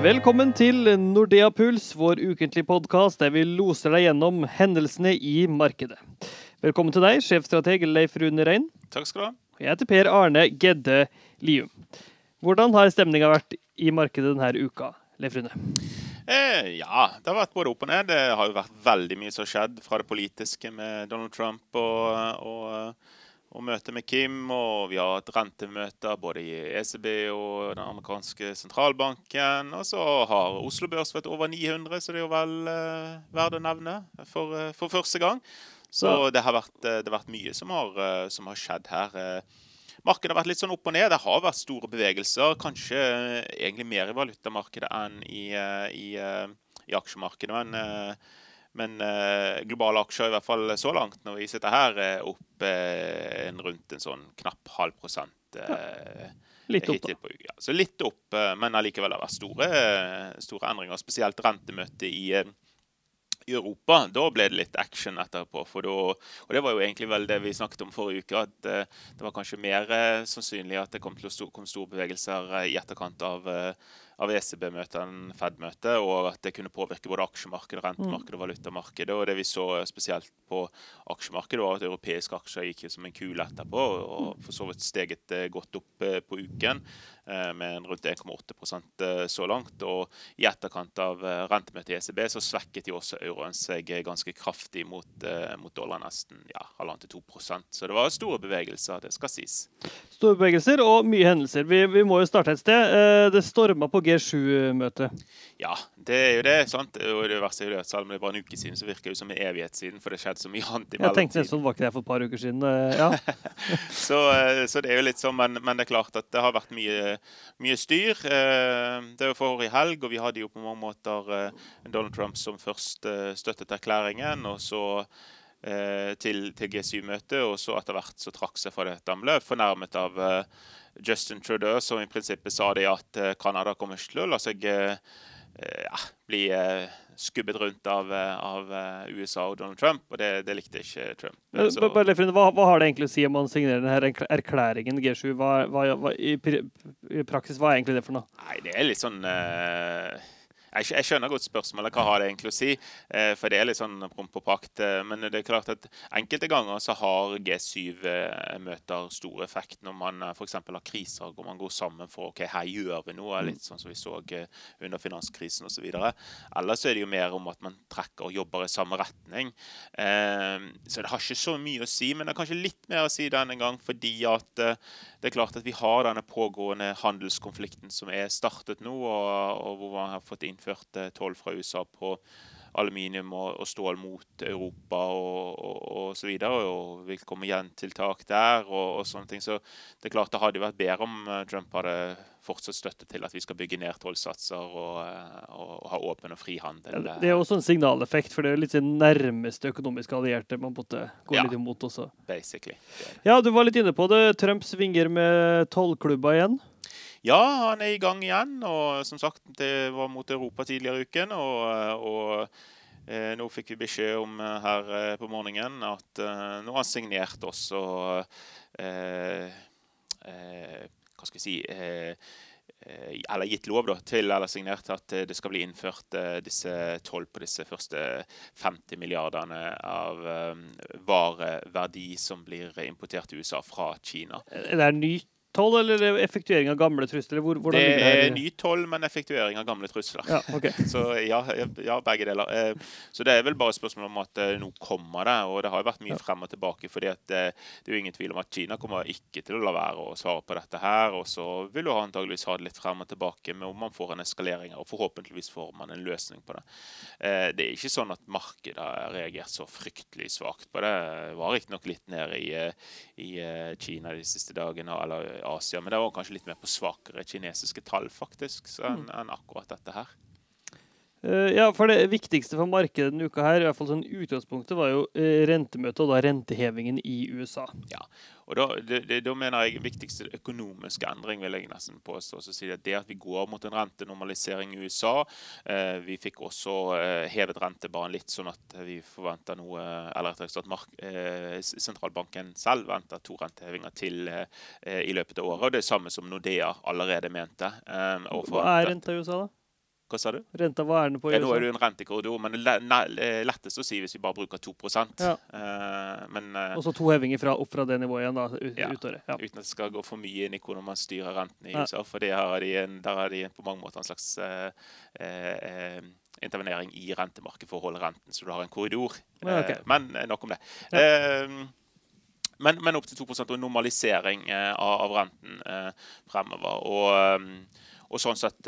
Velkommen til Nordea Puls, vår ukentlige podkast der vi loser deg gjennom hendelsene i markedet. Velkommen til deg, sjefstrateg Leif Rune Rein. Takk skal du ha. Jeg heter Per Arne Gedde Lium. Hvordan har stemninga vært i markedet denne uka, Leif Rune? Eh, ja, det har vært både opp og ned. Det har jo vært veldig mye som har skjedd fra det politiske med Donald Trump og, og, og møter med Kim. Og vi har hatt rentemøter både i ECB og den amerikanske sentralbanken. Og så har Oslo Børs vært over 900, så det er jo vel eh, verdt å nevne for, eh, for første gang. Så det har vært, eh, det har vært mye som har, eh, som har skjedd her. Markedet har vært litt sånn opp og ned. Det har vært store bevegelser. Kanskje egentlig mer i valutamarkedet enn i, i, i aksjemarkedet. Men, men, globale aksjer, i hvert fall så langt når vi sitter her, er opp en rundt en sånn knapp halv prosent. Ja. Litt opp, da. Ja, så litt opp, men allikevel har det vært store, store endringer. Spesielt rentemøtet i i Europa, da ble det litt action etterpå. For da, og det var jo egentlig vel det vi snakket om forrige uke, at uh, det var kanskje mer sannsynlig at det kom til å stå, kom store bevegelser i etterkant av, av ECB-møtet enn Fed-møtet, og at det kunne påvirke både aksjemarkedet, rentemarkedet og valutamarkedet. Og det vi så spesielt på aksjemarkedet, var at europeiske aksjer gikk som en kule etterpå, og for så vidt steget godt opp på uken. Eh, med rundt 1,8 eh, så langt. Og i etterkant av eh, rentemøtet i ECB så svekket jo også euroen seg ganske kraftig mot, mot dollar, nesten ja, halvannen til 2 prosent, Så det var store bevegelser, det skal sies. Store bevegelser og mye hendelser. Vi, vi må jo starte et sted. Det storma på G7-møtet. Ja, det er jo det. sant? Og det verste er jo det at selv om det er bare en uke siden, så virker det som en evighet siden, for det skjedde så mye annet i mellomtiden. Jeg tenkte nesten var ikke det for et par uker siden. Ja. så, så, det er jo litt sånn, men, men, det er klart at det har vært mye mye styr. Det det var forrige helg, og vi hadde jo på mange måter eh, Donald Trump som først eh, støttet erklæringen, og så til, til G7-møtet, og så etter hvert så trakk seg fra dette. Han ble fornærmet av Justin Trudeau, som i prinsippet sa det at Canada kommer ikke til å la seg ja, bli skubbet rundt av, av, eh, USA og Donald Trump, og det, det likte ikke Trump. Så. Hva, hva, har det egentlig å si om man signerer denne erklæringen G7? Hva, hva, i, i, praksis, hva er egentlig det for noe? Nei, Det er litt sånn uh jeg, skjønner godt spørsmålet. Hva har det egentlig å si? Eh, for det er litt sånn promp og prakt. Eh, men det er klart at enkelte ganger så har G7-møter stor effekt når man f.eks. har kriser hvor man går sammen for ok, her gjør vi noe. Litt sånn som vi så under finanskrisen osv. Ellers er det jo mer om at man trekker og jobber i samme retning. Så det har ikke så mye å si, men det er kanskje litt mer å si denne gang fordi at det er klart at vi har denne pågående handelskonflikten som er startet nå, og hvor man har fått inn innført toll fra USA på aluminium og, og stål mot Europa og, og, og, så videre, og vil komme igjen tiltak der og, og, sånne ting. Så det er klart det hadde vært bedre om eh, Trump hadde fortsatt støtte til at vi skal bygge ned tollsatser og, ha åpen og fri handel. Ja, det er også en signaleffekt, for det er litt den nærmeste økonomiske allierte man måtte gå ja, litt imot også. Basically. Ja, du var litt inne på det. Trump svinger med tollklubba igjen. Ja, han er i gang igjen. Og som sagt, det var mot Europa tidligere i uken. Og, og eh, nå fikk vi beskjed om eh, her eh, på morgenen at eh, nå har han signert også eh, eh, Hva skal vi si eller gitt lov da, til eller signert at det skal bli innført disse toll på disse første 50 milliardene av vareverdi som blir importert til USA fra Kina. Det er nytt toll eller effektuering av gamle trusler? Hvor, det er det ny toll, men effektuering av gamle trusler. Ja, okay. Så ja, ja, begge deler. Eh, så det er vel bare spørsmål om at eh, nå kommer det. Og det har jo vært mye frem og tilbake. fordi det, eh, det er jo ingen tvil om at Kina kommer ikke til å la være å svare på dette her. Og så vil du antageligvis ha det litt frem og tilbake med om man får en eskalering og forhåpentligvis får man en løsning på det. Det er ikke sånn at markedet har reagert så fryktelig svakt på det. Det var riktignok litt nede i, i Kina de siste dagene. eller Asia. Men det var kanskje litt mer på svakere kinesiske tall faktisk, enn mm. en akkurat dette her. Uh, ja, for Det viktigste for markedet denne uka her, i hvert fall sånn utgangspunktet, var jo uh, rentemøtet og da rentehevingen i USA. Ja, og da, det, det, da, mener jeg viktigste økonomiske endring vil jeg nesten påstå. Så si det, det at vi går mot en rentenormalisering i USA. eh, vi fikk også hevet rentebanen litt, sånn at vi forventer noe Eller at mark, sentralbanken selv venter to rentehevinger til i løpet av året. Og det er samme som Nordea allerede mente. Hva er renta i USA, da? Hva sa du? Renta, hva er den på? Ja, nå er det jo en rentekorridor, men lettest å si hvis vi bare bruker 2 Ja. Eh, Men eh, Og så to hevinger fra, opp fra det nivået igjen, da, ut, Ja. utåret. Ja. uten at det skal gå for mye inn i hvordan man styrer renten i. USA. For det har de en, der har de på mange måter en slags eh, eh, intervenering i rentemarkedet for å holde renten, så du har en korridor. Ja, okay. Eh, men nok om det. Eh, men, men opp til 2 og normalisering av, av renten fremover. Og, eh, og sånn sett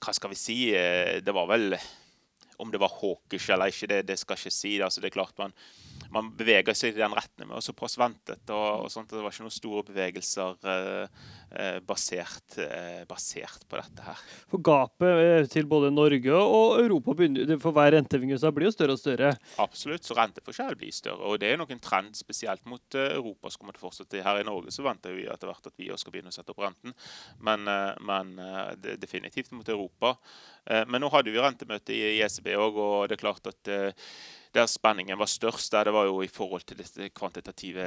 Hva skal vi si? Eh, Det var vel Om det var hawkish eller ikke, det, det skal ikke si. Altså, det er klart man, man beveger seg i den retningen. Men også ventet. Og, og sånt, Det var ikke noen store bevegelser eh, eh, basert, eh, basert på dette her. For gapet eh, til både Norge og Europa begynner, for hver renteheving blir jo større og større. Absolutt. Så renteforskjell blir større. Og det er nok en trend spesielt mot eh, Europa som kommer til å fortsette. Her i Norge så venter vi etter hvert at vi også skal begynne å sette opp renten. Men, men definitivt mot Europa. Men nå hadde vi rentemøte i i ECB òg, og det er klart at eh, der spenningen var størst, der det var jo i forhold til dette kvantitative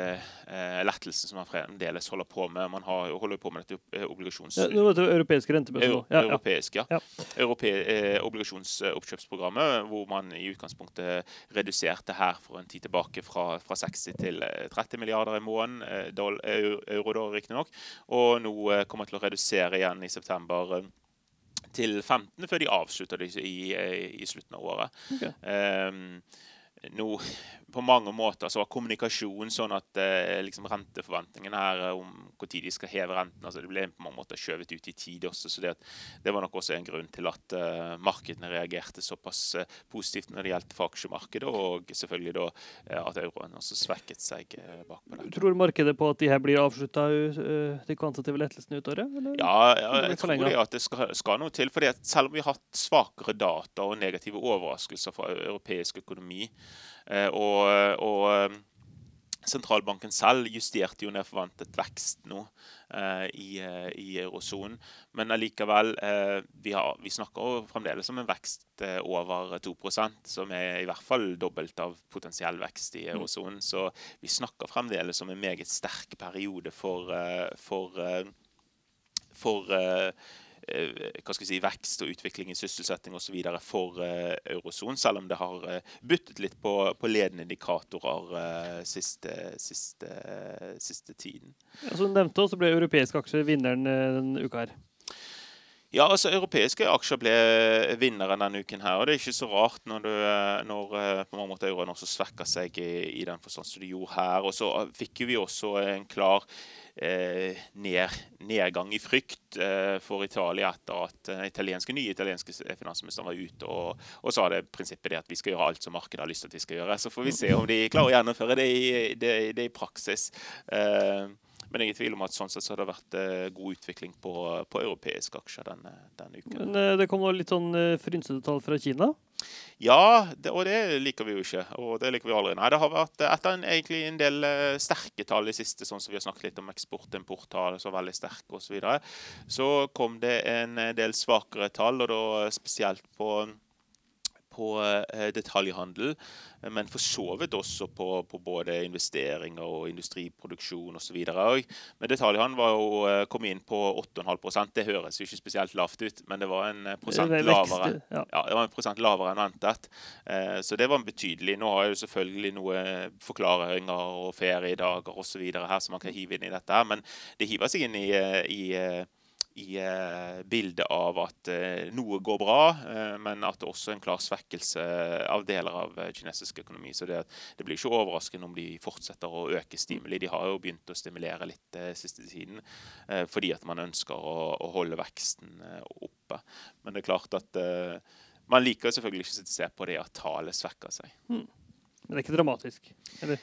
eh, lettelsen som man fremdeles holder på med. Man har, holder på med dette eh, obligasjons... Ja, det var det europeiske rentemøter Euro, Ja. Europeisk, ja. Ja. Europe, eh, obligasjonsoppkjøpsprogrammet, hvor man i utgangspunktet reduserte her for en tid tilbake fra, fra 60 til eh, 30 milliarder i måneden, eh, euro, eu- euro riktignok, og nå eh, kommer til å redusere igjen i september. eh, til 15, før de avslutter det i, i, slutten av året. Okay. Um, nå, på mange måter så var kommunikasjon sånn at eh, liksom renteforventningene her eh, om hvor tid de skal heve renten altså Det ble på mange måter skjøvet ut i tid også. så Det, det var nok også en grunn til at eh, markedene reagerte såpass eh, positivt når det gjaldt for aksjemarkedet, og selvfølgelig da eh, at euroen også svekket seg eh, bakpå det. Tror markedet på at de her blir avslutta, de kvantitative lettelsene ut året? eller? Ja, ja, jeg tror det at det skal, skal noe til. fordi Selv om vi har hatt svakere data og negative overraskelser fra europeisk økonomi, og, og eh, sentralbanken selv justerte jo ned forventet vekst nå eh, i, eh, i eurosonen. Men allikevel, eh, vi, har, vi snakker fremdeles om en vekst eh, over 2% som er i hvert fall dobbelt av potensiell vekst i eurosonen. Så vi snakker fremdeles om en meget sterk periode for, eh, for eh, for eh, eh, hva skal vi si, vekst og utvikling i sysselsetting osv. for uh, eurosonen, selv om det har byttet litt på, på ledende indikatorer uh, siste, siste, siste tiden. Ja, som du nevnte, så ble europeiske aksjer vinneren eh, denne uka her. Ja, altså Europeiske aksjer ble vinneren denne uken. her, og Det er ikke så rart når, du, eh, når eh, på mange måter euroen også svekker seg i, i den forstand som det gjorde her. Og så fikk vi også en klar eh, ned, nedgang i frykt eh, for Italia etter at den italienske, nye italienske finansministeren var ute og, og sa det prinsippet det at vi skal gjøre alt som markedet har lyst til at vi skal gjøre. Så får vi se om de klarer å gjennomføre det i, det, det i praksis. Eh, men jeg er i tvil om at sånn sett så har det vært eh, god utvikling på, på europeiske aksjer denne, denne uken. Men eh, det kom litt sånn eh, frynsete tall fra Kina. Ja, det, og det liker vi jo ikke. Og det liker vi aldri. Nei, det har vært etter en, egentlig en del sterke tall i siste, sånn som vi har snakket litt om eksport-import-tall, så veldig sterke osv. Så, videre, så kom det en del svakere tall, og da spesielt på på eh, detaljhandel, men for så vidt også på, på både investeringer og industriproduksjon osv. Men detaljhandel var jo, eh, kom inn på 8,5% Det høres jo ikke spesielt lavt ut, men det var en eh, prosent er lavere. ja. Ja, det var en prosent lavere enn ventet. Så det var en betydelig. Nå har jeg jo selvfølgelig noen forklaringer og feriedager osv. her som man kan hive inn i dette, men det hiver seg inn i, i i eh, bildet av at eh, noe går bra, eh, men at det også er en klar svekkelse av deler av kinesisk økonomi. Så det, det blir ikke overraskende om de fortsetter å øke stimuli. De har jo begynt å stimulere litt siste tiden fordi at man ønsker å, å holde veksten oppe. Men det er klart at man liker selvfølgelig ikke å se på det at tallet svekker seg. Men det er ikke dramatisk. Eller?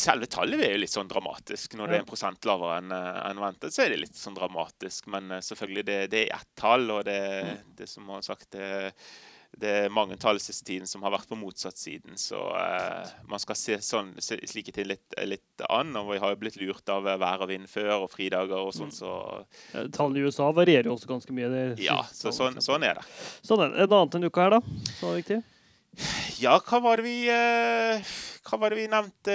Selve tallet er jo litt sånn dramatisk. Når det er en prosent lavere enn en ventet, så er det litt sånn dramatisk. Men eh, selvfølgelig, det, det er ett tall, og det, det som har sagt, det, det er mange tall siste tiden som har vært på motsatt siden. Så eh, man skal se sånn, slike ting litt, litt an. Og vi har jo blitt lurt av eh, vær og vind før, og fridager og sånn, så Ja, Tallene i USA varierer jo også ganske mye. Det ja. Så sånn, sånn er det. Sånn er det. En annen enn uka her, da? Så viktig. Ja, hva var det vi eh, Hva var det vi nevnte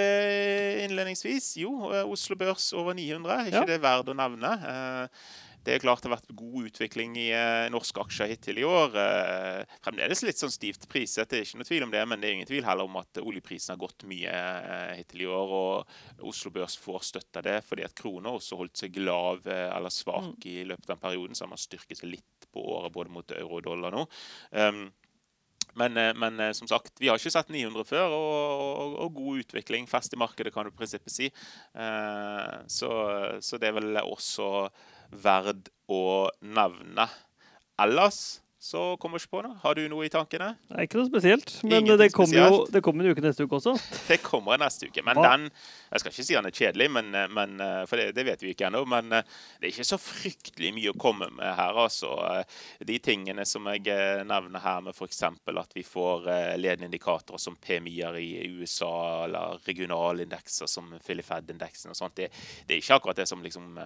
innledningsvis? Jo, eh, Oslo Børs over 900. Er ikke Ja. det verdt å nevne? Eh, Det er klart det har vært god utvikling i norske aksjer hittil i år. Fremdeles litt sånn stivt priset, det er ikke noe tvil om det, men det er ingen tvil heller om at oljeprisen har gått mye hittil i år. Og Oslo Børs får støtte av det, fordi at krona også holdt seg lav eller svak mm. i løpet av den perioden, så har man styrket seg litt på året både mot euro og dollar nå. Um, men, eh, men, eh, som sagt, vi har ikke sett 900 før, og, og, og god utvikling. Fest i markedet, kan du i prinsippet si. Eh, så, så, det er vel også verdt å nevne. Ellers så kommer ikke på noe. Har du noe i tankene? Nei, ikke noe spesielt. Men det kommer jo det kommer en uke neste uke også. Det kommer neste uke. Men Hva? den Jeg skal ikke si den er kjedelig, men, men, for det, det, vet vi ikke ennå. Men eh, det er ikke så fryktelig mye å komme med her, altså. De tingene som jeg eh, nevner her med f.eks. at vi får eh, ledende indikatorer som PMI-er i USA, eller regionalindekser som Philly-Fed-indeksen og sånt, det, det, er ikke akkurat det som liksom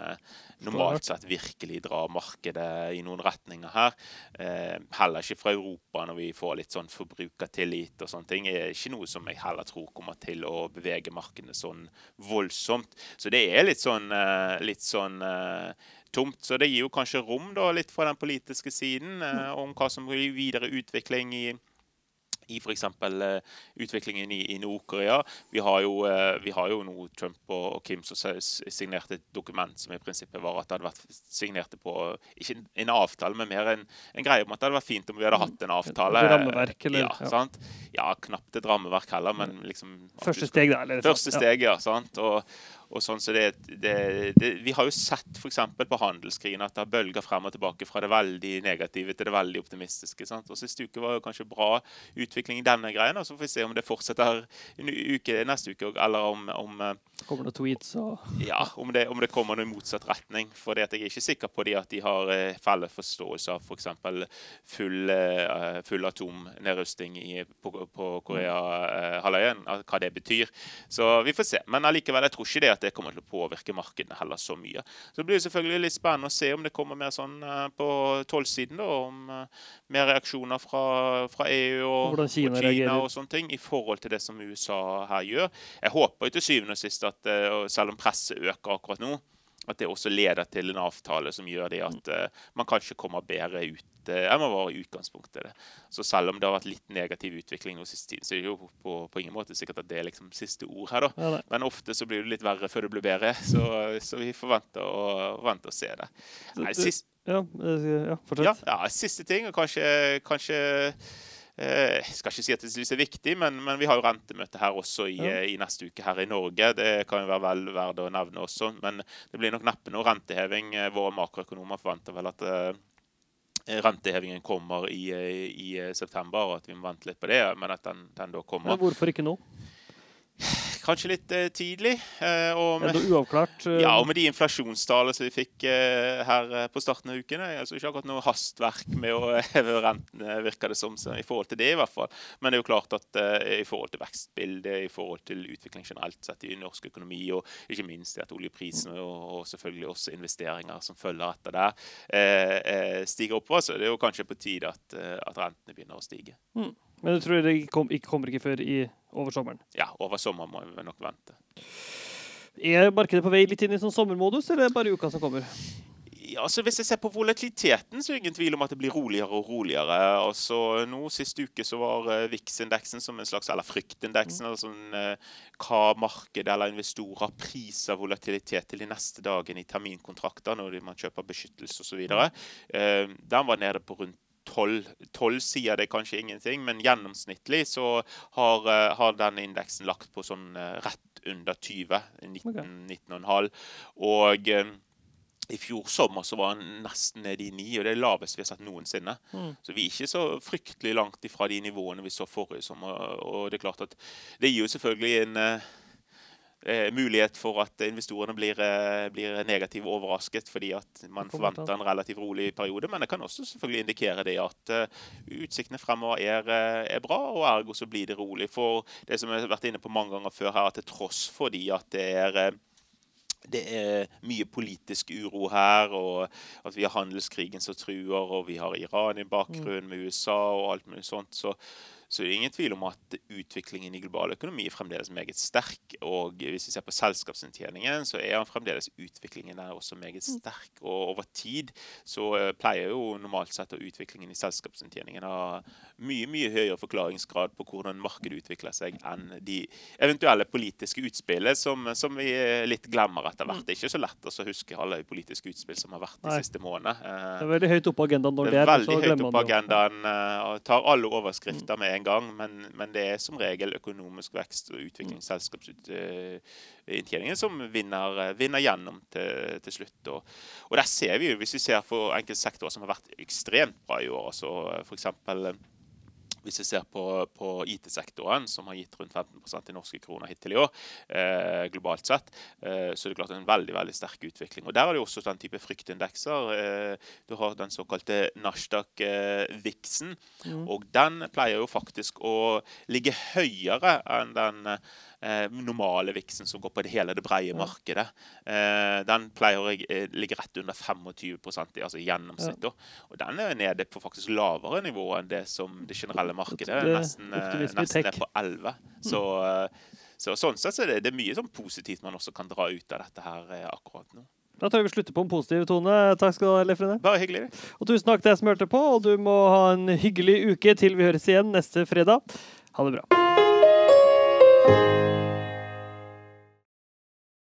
normalt sett virkelig drar markedet i noen retninger her Eh, heller ikke fra Europa når vi får litt sånn forbrukertillit og sånne ting, er ikke noe som jeg heller tror kommer til å bevege markedene sånn voldsomt. Så det er litt sånn, eh, litt sånn eh, tomt. Så det gir jo kanskje rom da, litt fra den politiske siden om hva som blir videre utvikling i i f.eks. Eh, utviklingen i, i Nord-Korea. Vi, uh, vi, har jo nå Trump og, og, Kim som signerte et dokument som i prinsippet var at det hadde vært signerte på ikke en, avtale, men mer en, en, greie om at det hadde vært fint om vi hadde hatt en avtale. Et rammeverk, eller? Ja, sant? ja, knapt et rammeverk heller, men liksom Første steg, da? Eller, første steg, ja. sant? Og, og sånn, så det, det, det, vi har jo sett f.eks. på handelskrigen at det har bølga frem og tilbake fra det veldig negative til det veldig optimistiske. Sant? Og Siste uke var jo kanskje bra utvikling i denne greien. og Så får vi se om det fortsetter uke, neste uke eller om, om eh, Kommer det tweets og Ja, om det, om det kommer noe i motsatt retning. For jeg er ikke sikker på de at de har eh, felles forståelse av f.eks. For full, uh, full atomnedrusting på, på Korea-halvøya, hva det betyr. Så vi får se. Men allikevel, jeg tror ikke det at det kommer til å påvirke markedene heller så mye. Så det blir selvfølgelig litt spennende å se om det kommer mer sånn uh, på tollsiden. Om uh, mer reaksjoner fra, fra EU og, og Kina, og, Kina og sånne ting i forhold til det som USA her gjør. Jeg håper jo til syvende og sist at uh, selv om presset øker akkurat nå, at det også leder til en avtale som gjør det at uh, man kanskje kommer bedre ut enn man var i utgangspunktet. Det. Så selv om det har vært litt negativ utvikling nå siste tid, så er det jo på, på, ingen måte sikkert at det er liksom siste ord her. da. Ja, Men ofte så blir det litt verre før det blir bedre, så, så vi forventer å, forventer å se det. Nei, sist, ja, ja, fortsett. Ja, ja, siste ting, og kanskje, kanskje jeg skal ikke si at det er viktig, men, men, vi har jo rentemøte her også i, ja. i, neste uke her i Norge. Det kan jo være vel verdt å nevne også. Men det blir nok neppe noe renteheving. Eh, våre makroøkonomer forventer vel at rentehevingen kommer i, i, september, og at vi må vente litt på det. Men at den, den da kommer. Men hvorfor ikke nå? Kanskje litt uh, tidlig. Uh, og med, uavklart? Uh... Ja, og med de inflasjonstallene som vi fikk her på starten av uken. Altså ikke akkurat noe hastverk med å heve rentene, virker det som, i forhold til det i hvert fall. Men det er jo klart at i forhold til vekstbildet, i forhold til utvikling generelt sett i norsk økonomi, og ikke minst at oljeprisen og, og, selvfølgelig også investeringer som følger etter der, stiger oppover, så det er jo kanskje på tide at, at rentene begynner å stige. Mm. Men du tror det kom, ikke kommer ikke før i, over sommeren? Ja, over sommeren må vi nok vente. Er markedet på vei litt inn i sånn sommermodus, eller er det bare uka som kommer? Ja, altså Hvis jeg ser på volatiliteten, så er det ingen tvil om at det blir roligere og roligere. Altså nå Sist uke så var uh, VIX-indeksen som en slags, eller fryktindeksen, mm. altså uh, hva markedet eller investorer priser volatilitet til de neste dagene i terminkontrakter når man kjøper beskyttelse osv. Mm. den var nede på rundt 12, sier det kanskje ingenting, men gjennomsnittlig så har, eh, har denne indeksen lagt på sånn eh, rett under 20. 19,5. 19, og eh, i fjor sommer så var den nesten nede i 9, og det er lavest vi har sett noensinne. Mm. Så vi er ikke så fryktelig langt ifra de nivåene vi så forrige sommer. Og det er klart at det gir jo selvfølgelig en eh, mulighet for at investorene blir, eh, blir negativt overrasket fordi at man forventer en relativt rolig periode. Men det kan også selvfølgelig indikere det at uh, utsiktene fremover er, eh, er, bra, og ergo så blir det rolig. For det som jeg har vært inne på mange ganger før her, at til tross fordi at det er det er mye politisk uro her, og at vi har handelskrigen som truer, og vi har Iran i bakgrunnen med USA og alt mulig sånt. Så, så er det ingen tvil om at utviklingen i global økonomi er fremdeles meget sterk. Og hvis vi ser på selskapsinntjeningen, så er fremdeles utviklingen der også meget mm. sterk. Og over tid så eh, pleier jo normalt sett utviklingen i selskapsinntjeningen har ha mye mye høyere forklaringsgrad på hvordan markedet utvikler seg, enn de eventuelle politiske utspillene som, som vi litt glemmer etter hvert. Mm. Det er ikke så lett å huske alle politiske utspill som har vært de Nei. siste månedene. Det er veldig høyt oppe på agendaen når det er. Det er veldig høyt oppe på agendaen eh, og tar alle overskrifter med en gang. Men, men, det er som regel økonomisk vekst og utvikling selskapsinntjeningen som vinner, vinner gjennom til, til slutt. Og, og, der ser vi jo, hvis vi ser for enkelte sektorer som har vært ekstremt bra i år, altså f.eks. Hvis vi ser på, på IT-sektoren, som har gitt rundt 15% i norske kroner hittil i år, eh, globalt sett, eh, så er det klart en veldig veldig sterk utvikling. Og Der er det også den type fryktindekser. Eh, du har den såkalte Nasdaq-viksen. Mm. Og den pleier jo faktisk å ligge høyere enn den eh, normale viksen som går på det hele det brede markedet. Eh, den pleier å eh, ligge rett under 25% i altså gjennomsnitt. Ja. Og den er nede på faktisk lavere nivå enn det som det generelle markedet. Det, nesten, eh, nesten er på 11. Så, eh, så, sånn sett så er det, det er mye sånn positivt man også kan dra ut av dette her akkurat nå. Da tør vi slutte på en positiv tone. Takk skal du ha, Leif Bare hyggelig. Og tusen takk til deg som hørte på, og du må ha en hyggelig uke til vi høres igjen neste fredag. Ha det bra.